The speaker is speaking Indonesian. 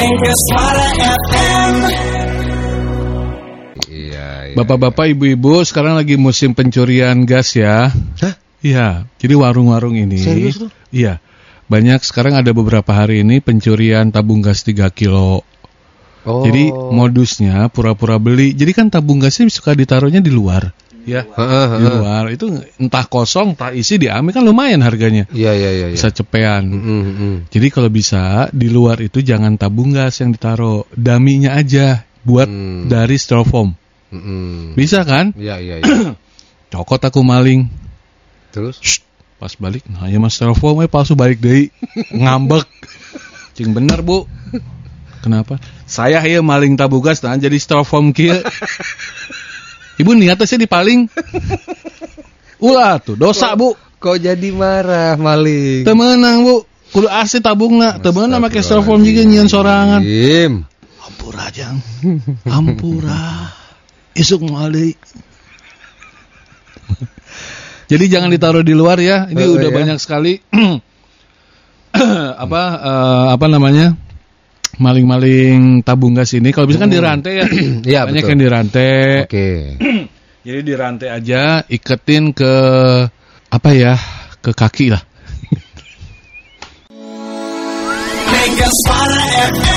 Mega Suara FM. Iya, iya. Bapak-bapak, ibu-ibu, sekarang lagi musim pencurian gas ya. Hah? Iya, jadi warung-warung ini. Serius? Iya. Banyak sekarang ada beberapa hari ini pencurian tabung gas 3 kilo. Oh. Jadi modusnya pura-pura beli. Jadi kan tabung gasnya suka ditaruhnya di luar. Ya, di luar. Itu entah kosong, entah isi diambil kan lumayan harganya. Iya, iya, iya. iya. Bisa cepean. Mm, mm. Jadi kalau bisa di luar itu jangan tabung gas yang ditaruh, daminya aja buat Hmm. dari styrofoam. Mm, mm. Bisa kan? Iya, iya, iya. Cokot aku maling. Terus? Shh, pas balik, nah ya mas styrofoam eh palsu balik deh, ngambek. Cing bener bu. Kenapa? Saya ya maling tabung gas, nah jadi styrofoam kia. Ibu niatnya sih dipaling. Ulah tuh dosa bu. Kok jadi marah, maling? Temenang bu. Kudu asli tabung nak. Temenang pakai styrofoam juga nyian sorangan. Im. Ampura jang. Ampura. Isuk mali. Jadi jangan ditaruh di luar ya. Ini Oh, udah ya. banyak sekali apa eh, apa namanya? Maling-maling tabung gas ini kalau bisa kan dirantai ya. Iya, banyak betul. yang dirantai. Oke. Jadi dirantai aja, iketin ke apa ya? Ke kaki lah. Mega Suara FM.